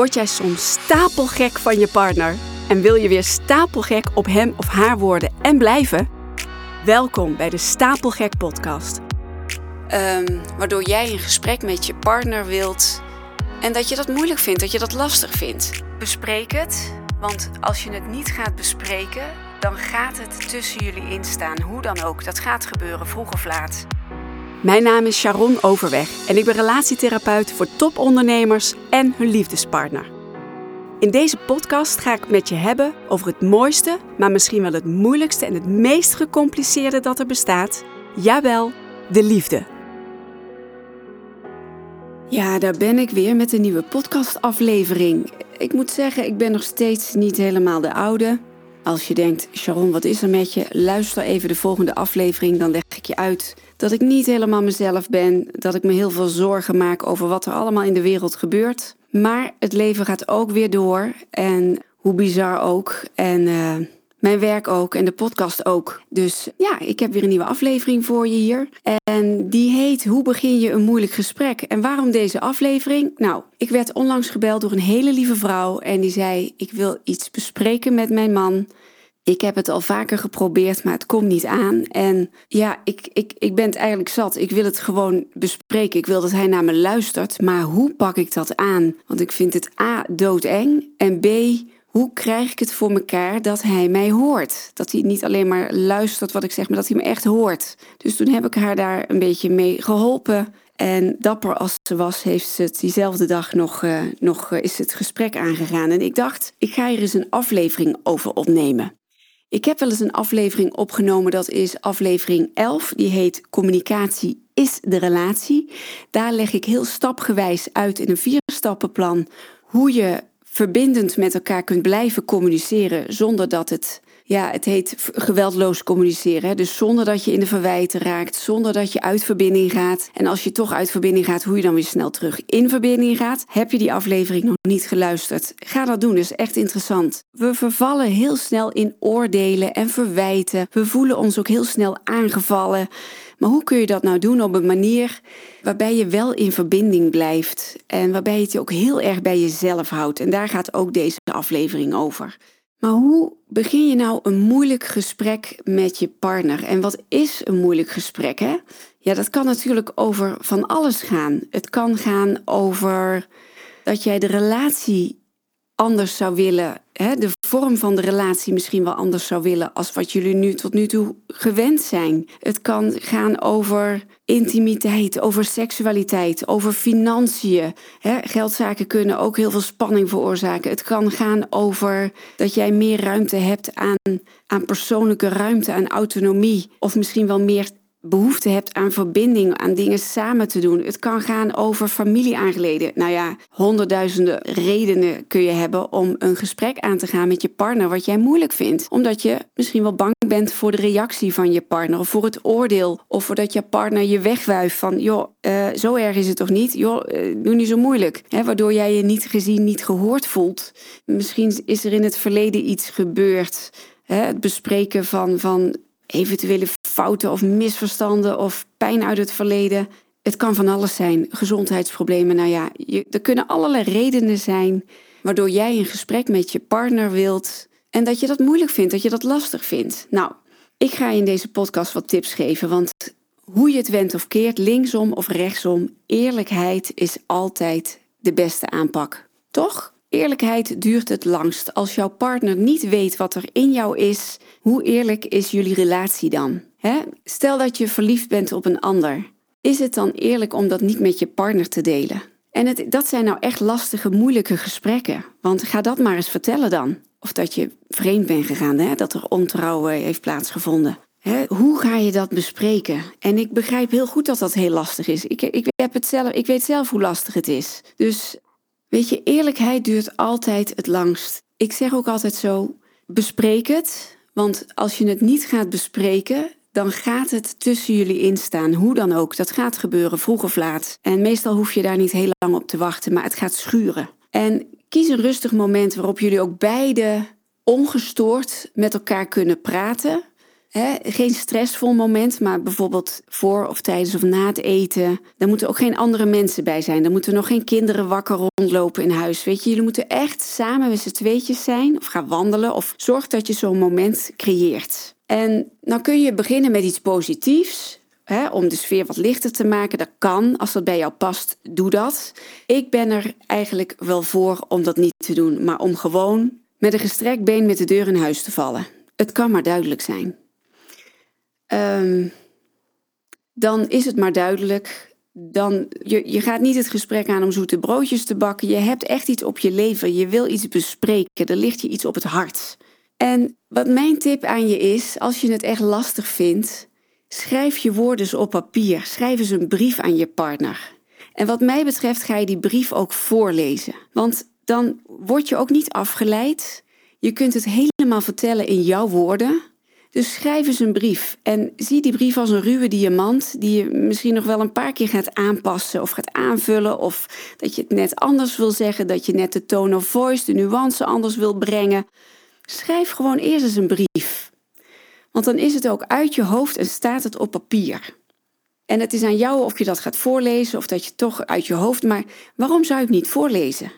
Word jij soms stapelgek van je partner en wil je weer stapelgek op hem of haar worden en blijven? Welkom bij de Stapelgek Podcast. Ehm, waardoor jij een gesprek met je partner wilt en dat je dat moeilijk vindt, dat je dat lastig vindt. Bespreek het, want als je het niet gaat bespreken, dan gaat het tussen jullie instaan. Hoe dan ook, dat gaat gebeuren vroeg of laat. Mijn naam is Sharon Overweg en ik ben relatietherapeut voor topondernemers en hun liefdespartner. In deze podcast ga ik met je hebben over het mooiste, maar misschien wel het moeilijkste en het meest gecompliceerde dat er bestaat. Jawel, de liefde. Ja, daar ben ik weer met een nieuwe podcastaflevering. Ik moet zeggen, ik ben nog steeds niet helemaal de oude. Als je denkt, Sharon, wat is er met je? Luister even de volgende aflevering, dan leg ik je uit dat ik niet helemaal mezelf ben, dat ik me heel veel zorgen maak over wat er allemaal in de wereld gebeurt. Maar het leven gaat ook weer door en hoe bizar ook. En uh, mijn werk ook en de podcast ook. Dus ja, ik heb weer een nieuwe aflevering voor je hier. En die heet Hoe begin je een moeilijk gesprek? En waarom deze aflevering? Nou, ik werd onlangs gebeld door een hele lieve vrouw en die zei: Ik wil iets bespreken met mijn man. Ik heb het al vaker geprobeerd, maar het komt niet aan. En ja, ik, ik, ik ben het eigenlijk zat. Ik wil het gewoon bespreken. Ik wil dat hij naar me luistert. Maar hoe pak ik dat aan? Want ik vind het A, doodeng. En B, hoe krijg ik het voor mekaar dat hij mij hoort? Dat hij niet alleen maar luistert wat ik zeg, maar dat hij me echt hoort. Dus toen heb ik haar daar een beetje mee geholpen. En dapper als ze was, heeft ze het diezelfde dag nog, uh, nog uh, is het gesprek aangegaan. En ik dacht, ik ga hier eens een aflevering over opnemen. Ik heb wel eens een aflevering opgenomen, dat is aflevering 11. Die heet Communicatie is de relatie. Daar leg ik heel stapgewijs uit in een vierstappenplan hoe je verbindend met elkaar kunt blijven communiceren zonder dat het ja, het heet geweldloos communiceren. Dus zonder dat je in de verwijten raakt, zonder dat je uit verbinding gaat. En als je toch uit verbinding gaat, hoe je dan weer snel terug in verbinding gaat. Heb je die aflevering nog niet geluisterd? Ga dat doen, is echt interessant. We vervallen heel snel in oordelen en verwijten. We voelen ons ook heel snel aangevallen. Maar hoe kun je dat nou doen op een manier waarbij je wel in verbinding blijft en waarbij je het ook heel erg bij jezelf houdt? En daar gaat ook deze aflevering over. Maar hoe begin je nou een moeilijk gesprek met je partner? En wat is een moeilijk gesprek? Hè? Ja, dat kan natuurlijk over van alles gaan. Het kan gaan over dat jij de relatie anders zou willen, hè, de vorm van de relatie misschien wel anders zou willen als wat jullie nu tot nu toe gewend zijn. Het kan gaan over intimiteit, over seksualiteit, over financiën. Hè. Geldzaken kunnen ook heel veel spanning veroorzaken. Het kan gaan over dat jij meer ruimte hebt aan, aan persoonlijke ruimte, aan autonomie, of misschien wel meer behoefte hebt aan verbinding, aan dingen samen te doen. Het kan gaan over familieaangeleden. Nou ja, honderdduizenden redenen kun je hebben om een gesprek aan te gaan met je partner wat jij moeilijk vindt. Omdat je misschien wel bang bent voor de reactie van je partner of voor het oordeel of voordat je partner je wegwuift van joh, uh, zo erg is het toch niet? Joh, uh, doe niet zo moeilijk. Waardoor jij je niet gezien, niet gehoord voelt. Misschien is er in het verleden iets gebeurd. Het bespreken van, van eventuele fouten of misverstanden of pijn uit het verleden. Het kan van alles zijn. Gezondheidsproblemen. Nou ja, er kunnen allerlei redenen zijn waardoor jij een gesprek met je partner wilt en dat je dat moeilijk vindt, dat je dat lastig vindt. Nou, ik ga je in deze podcast wat tips geven, want hoe je het went of keert, linksom of rechtsom, eerlijkheid is altijd de beste aanpak. Toch? Eerlijkheid duurt het langst. Als jouw partner niet weet wat er in jou is, hoe eerlijk is jullie relatie dan? Stel dat je verliefd bent op een ander. Is het dan eerlijk om dat niet met je partner te delen? En het, dat zijn nou echt lastige, moeilijke gesprekken. Want ga dat maar eens vertellen dan. Of dat je vreemd bent gegaan, hè? dat er ontrouw heeft plaatsgevonden. hoe ga je dat bespreken? En ik begrijp heel goed dat dat heel lastig is. Ik, ik, heb het zelf, ik weet zelf hoe lastig het is. Dus weet je, eerlijkheid duurt altijd het langst. Ik zeg ook altijd zo: bespreek het. Want als je het niet gaat bespreken, dan gaat het tussen jullie instaan. Hoe dan ook. Dat gaat gebeuren, vroeg of laat. En meestal hoef je daar niet heel lang op te wachten, maar het gaat schuren. En kies een rustig moment waarop jullie ook beide ongestoord met elkaar kunnen praten. Geen stressvol moment, maar bijvoorbeeld voor of tijdens of na het eten. Daar moeten ook geen andere mensen bij zijn. Er moeten nog geen kinderen wakker rondlopen in huis. Weet je, jullie moeten echt samen met z'n tweetjes zijn of gaan wandelen of zorg dat je zo'n moment creëert. En dan kun je beginnen met iets positiefs. Om de sfeer wat lichter te maken. Dat kan, als dat bij jou past, doe dat. Ik ben er eigenlijk wel voor om dat niet te doen, maar om gewoon met een gestrekt been met de deur in huis te vallen. Het kan maar duidelijk zijn. Ehm, dan is het maar duidelijk. Dan, je, je gaat niet het gesprek aan om zoete broodjes te bakken. Je hebt echt iets op je leven. Je wil iets bespreken. Er ligt je iets op het hart. En wat mijn tip aan je is, als je het echt lastig vindt, schrijf je woorden op papier. Schrijf eens een brief aan je partner. En wat mij betreft ga je die brief ook voorlezen. Want dan word je ook niet afgeleid. Je kunt het helemaal vertellen in jouw woorden. Dus schrijf eens een brief en zie die brief als een ruwe diamant die je misschien nog wel een paar keer gaat aanpassen of gaat aanvullen of dat je het net anders wil zeggen, dat je net de tone of voice, de nuance anders wil brengen. Schrijf gewoon eerst eens een brief. Want dan is het ook uit je hoofd en staat het op papier. En het is aan jou of je dat gaat voorlezen of dat je toch uit je hoofd, maar waarom zou je het niet voorlezen?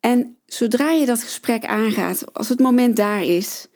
En zodra je dat gesprek aangaat, als het moment daar is,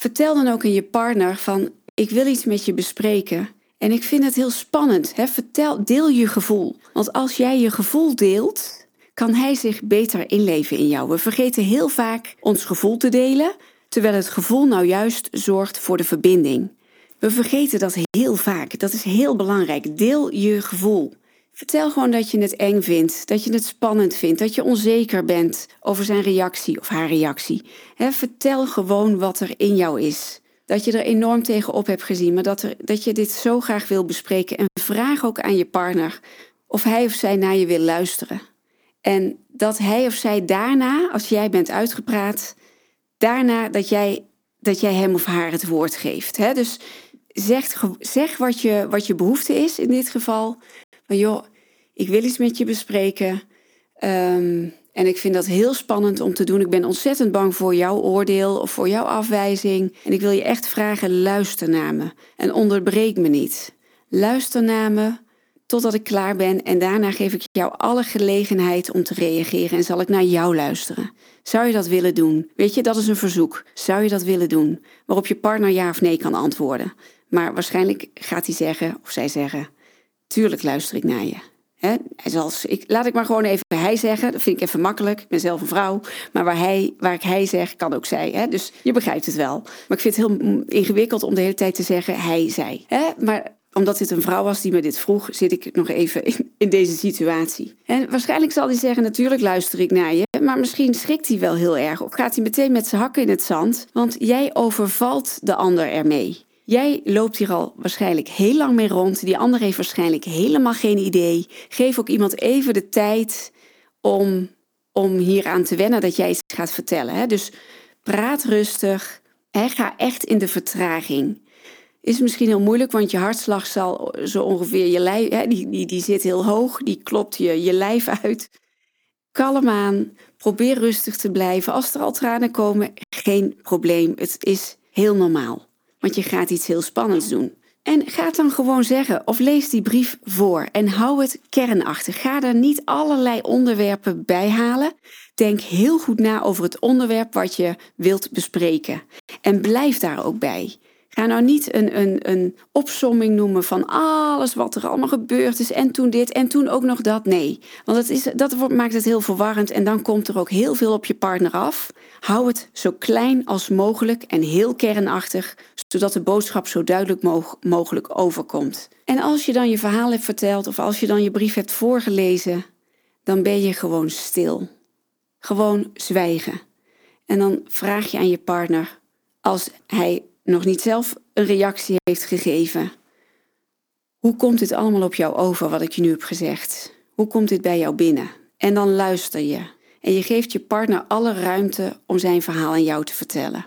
vertel dan ook aan je partner van ik wil iets met je bespreken. En ik vind het heel spannend. Hè? Vertel, deel je gevoel. Want als jij je gevoel deelt, kan hij zich beter inleven in jou. We vergeten heel vaak ons gevoel te delen, terwijl het gevoel nou juist zorgt voor de verbinding. We vergeten dat heel vaak. Dat is heel belangrijk. Deel je gevoel. Vertel gewoon dat je het eng vindt, dat je het spannend vindt, dat je onzeker bent over zijn reactie of haar reactie. vertel gewoon wat er in jou is. Dat je er enorm tegenop hebt gezien, maar dat, er, dat je dit zo graag wil bespreken. En vraag ook aan je partner of hij of zij naar je wil luisteren. En dat hij of zij daarna, als jij bent uitgepraat, daarna dat jij, dat jij hem of haar het woord geeft. Dus zeg, zeg wat, je, wat je behoefte is in dit geval. Van joh, ik wil iets met je bespreken. Ehm, en ik vind dat heel spannend om te doen. Ik ben ontzettend bang voor jouw oordeel of voor jouw afwijzing. En ik wil je echt vragen, luister naar me. En onderbreek me niet. Luister naar me totdat ik klaar ben. En daarna geef ik jou alle gelegenheid om te reageren. En zal ik naar jou luisteren. Zou je dat willen doen? Weet je, dat is een verzoek. Zou je dat willen doen? Waarop je partner ja of nee kan antwoorden. Maar waarschijnlijk gaat hij zeggen of zij zeggen: Tuurlijk luister ik naar je. He, ik, laat ik maar gewoon even hij zeggen. Dat vind ik even makkelijk. Ik ben zelf een vrouw. Maar waar, hij, waar ik hij zeg, kan ook zij. Dus je begrijpt het wel. Maar ik vind het heel ingewikkeld om de hele tijd te zeggen hij, zij. Maar omdat dit een vrouw was die me dit vroeg, zit ik nog even in, in deze situatie. En waarschijnlijk zal hij zeggen: Natuurlijk luister ik naar je. Maar misschien schrikt hij wel heel erg. Of gaat hij meteen met zijn hakken in het zand. Want jij overvalt de ander ermee. Jij loopt hier al waarschijnlijk heel lang mee rond. Die ander heeft waarschijnlijk helemaal geen idee. Geef ook iemand even de tijd om, om hier aan te wennen dat jij iets gaat vertellen. Hè? Dus praat rustig. Ga echt in de vertraging. Is misschien heel moeilijk, want je hartslag zal zo ongeveer je lijf, hè, die, die, die zit heel hoog, die klopt je, je lijf uit. Kalm aan, probeer rustig te blijven. Als er al tranen komen, geen probleem. Het is heel normaal want je gaat iets heel spannends doen. En ga het dan gewoon zeggen of lees die brief voor en hou het kernachtig. Ga er niet allerlei onderwerpen bij halen. Denk heel goed na over het onderwerp wat je wilt bespreken. En blijf daar ook bij. Ga nou niet een, een, een opsomming noemen van alles wat er allemaal gebeurd is en toen dit en toen ook nog dat. Nee, want dat, is, dat maakt het heel verwarrend en dan komt er ook heel veel op je partner af. Hou het zo klein als mogelijk en heel kernachtig, zodat de boodschap zo duidelijk mogelijk overkomt. En als je dan je verhaal hebt verteld of als je dan je brief hebt voorgelezen, dan ben je gewoon stil. Gewoon zwijgen. En dan vraag je aan je partner, als hij nog niet zelf een reactie heeft gegeven. Hoe komt dit allemaal op jou over wat ik je nu heb gezegd? Hoe komt dit bij jou binnen? En dan luister je. En je geeft je partner alle ruimte om zijn verhaal aan jou te vertellen.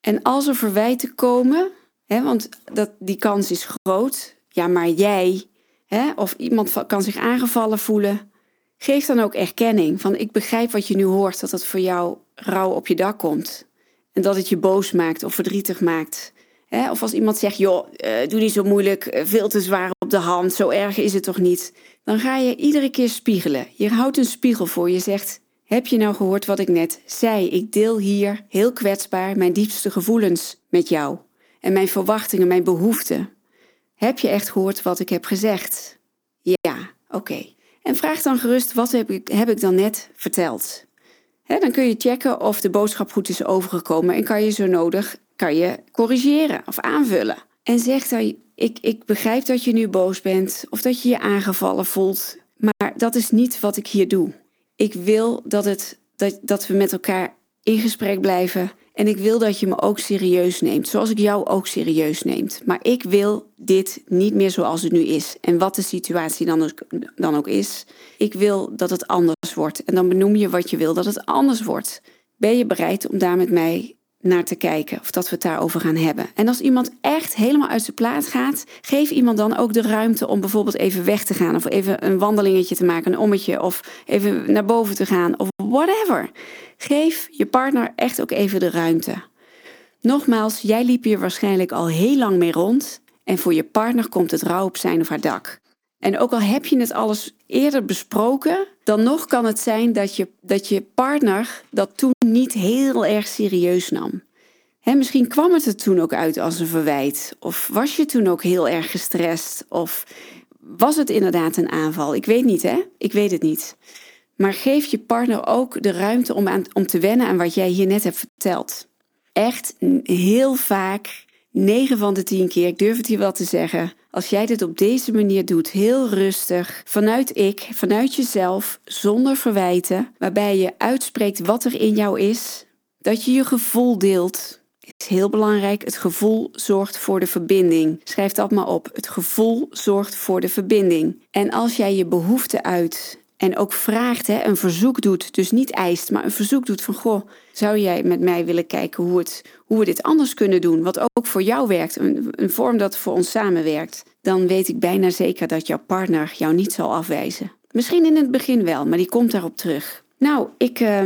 En als er verwijten komen, hè, want dat, die kans is groot, ja, maar jij hè, of iemand kan zich aangevallen voelen, geef dan ook erkenning van ik begrijp wat je nu hoort, dat het voor jou rauw op je dak komt. En dat het je boos maakt of verdrietig maakt. Of als iemand zegt, joh, uh, doe niet zo moeilijk, eh, veel te zwaar op de hand, zo erg is het toch niet? Dan ga je iedere keer spiegelen. Je houdt een spiegel voor, je zegt, heb je nou gehoord wat ik net zei? Ik deel hier heel kwetsbaar mijn diepste gevoelens met jou. En mijn verwachtingen, mijn behoeften. Heb je echt gehoord wat ik heb gezegd? Ja, oké. En vraag dan gerust, wat heb ik, heb ik dan net verteld? Dan kun je checken of de boodschap goed is overgekomen en kan je zo nodig kan je corrigeren of aanvullen. En zeg dan, ik, ik begrijp dat je nu boos bent of dat je je aangevallen voelt, maar dat is niet wat ik hier doe. Ik wil dat, het, dat, dat we met elkaar in gesprek blijven en ik wil dat je me ook serieus neemt, zoals ik jou ook serieus neemt. Maar ik wil dit niet meer zoals het nu is. En wat de situatie dan ook, dan ook is, ik wil dat het anders wordt. En dan benoem je wat je wil dat het anders wordt. Ben je bereid om daar met mij naar te kijken of dat we het daarover gaan hebben. En als iemand echt helemaal uit zijn plaat gaat, geef iemand dan ook de ruimte om bijvoorbeeld even weg te gaan of even een wandelingetje te maken, een ommetje of even naar boven te gaan of whatever. Geef je partner echt ook even de ruimte. Nogmaals, jij liep hier waarschijnlijk al heel lang mee rond en voor je partner komt het rouw op zijn of haar dak. En ook al heb je het alles eerder besproken, dan nog kan het zijn dat je, dat je partner dat toen niet heel erg serieus nam. Misschien kwam het er toen ook uit als een verwijt. Of was je toen ook heel erg gestrest? Of was het inderdaad een aanval? Ik weet niet, hè? Ik weet het niet. Maar geef je partner ook de ruimte om, aan, om te wennen aan wat jij hier net hebt verteld. Echt heel vaak, 9 van de 10 keer, ik durf het hier wel te zeggen, als jij dit op deze manier doet, heel rustig, vanuit ik, vanuit jezelf, zonder verwijten, waarbij je uitspreekt wat er in jou is, dat je je gevoel deelt, is heel belangrijk. Het gevoel zorgt voor de verbinding. Schrijf dat maar op. Het gevoel zorgt voor de verbinding. En als jij je behoefte uit en ook vraagt, hè, een verzoek doet, dus niet eist, maar een verzoek doet van goh, zou jij met mij willen kijken hoe, het, hoe we dit anders kunnen doen, wat ook voor jou werkt, een, een vorm dat voor ons samenwerkt, dan weet ik bijna zeker dat jouw partner jou niet zal afwijzen. Misschien in het begin wel, maar die komt daarop terug. Nou, ik, uh,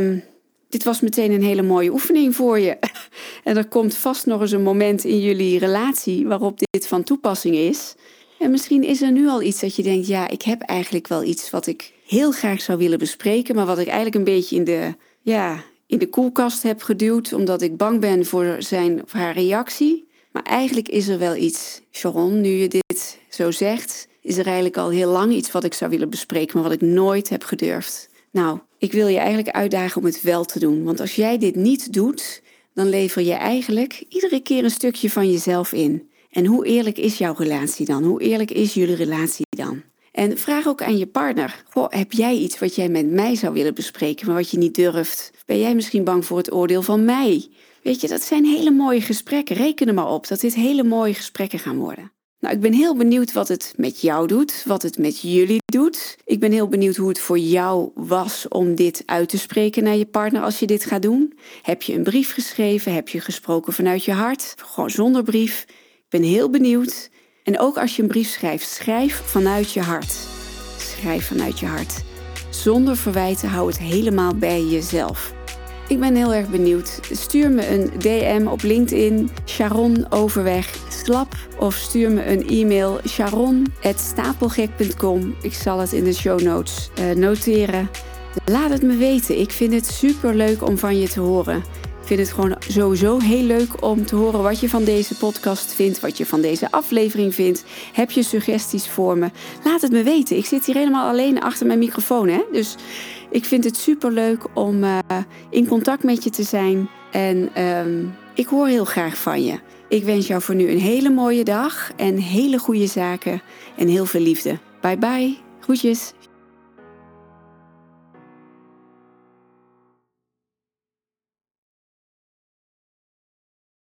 dit was meteen een hele mooie oefening voor je. en er komt vast nog eens een moment in jullie relatie waarop dit van toepassing is. En misschien is er nu al iets dat je denkt, ja, ik heb eigenlijk wel iets wat ik heel graag zou willen bespreken, maar wat ik eigenlijk een beetje in de, ja, in de koelkast heb geduwd, omdat ik bang ben voor zijn of haar reactie. Maar eigenlijk is er wel iets, Sharon, nu je dit zo zegt, is er eigenlijk al heel lang iets wat ik zou willen bespreken, maar wat ik nooit heb gedurfd. Nou, ik wil je eigenlijk uitdagen om het wel te doen. Want als jij dit niet doet, dan lever je eigenlijk iedere keer een stukje van jezelf in. En hoe eerlijk is jouw relatie dan? Hoe eerlijk is jullie relatie dan? En vraag ook aan je partner: heb jij iets wat jij met mij zou willen bespreken, maar wat je niet durft? Ben jij misschien bang voor het oordeel van mij? Weet je, dat zijn hele mooie gesprekken. Reken er maar op dat dit hele mooie gesprekken gaan worden. Nou, ik ben heel benieuwd wat het met jou doet, wat het met jullie doet. Ik ben heel benieuwd hoe het voor jou was om dit uit te spreken naar je partner als je dit gaat doen. Heb je een brief geschreven? Heb je gesproken vanuit je hart? Gewoon zonder brief? Ik ben heel benieuwd. En ook als je een brief schrijft, schrijf vanuit je hart. Schrijf vanuit je hart. Zonder verwijten, hou het helemaal bij jezelf. Ik ben heel erg benieuwd. Stuur me een DM op LinkedIn, Sharon Overweg Slap. Of stuur me een e-mail, sharon.stapelgek.com. Ik zal het in de show notes uh, noteren. Laat het me weten. Ik vind het super leuk om van je te horen vind het gewoon sowieso heel leuk om te horen wat je van deze podcast vindt, wat je van deze aflevering vindt. Heb je suggesties voor me? Laat het me weten. Ik zit hier helemaal alleen achter mijn microfoon, hè? Dus ik vind het super leuk om uh, in contact met je te zijn. En um, ik hoor heel graag van je. Ik wens jou voor nu een hele mooie dag en hele goede zaken en heel veel liefde. Bye bye. Groetjes.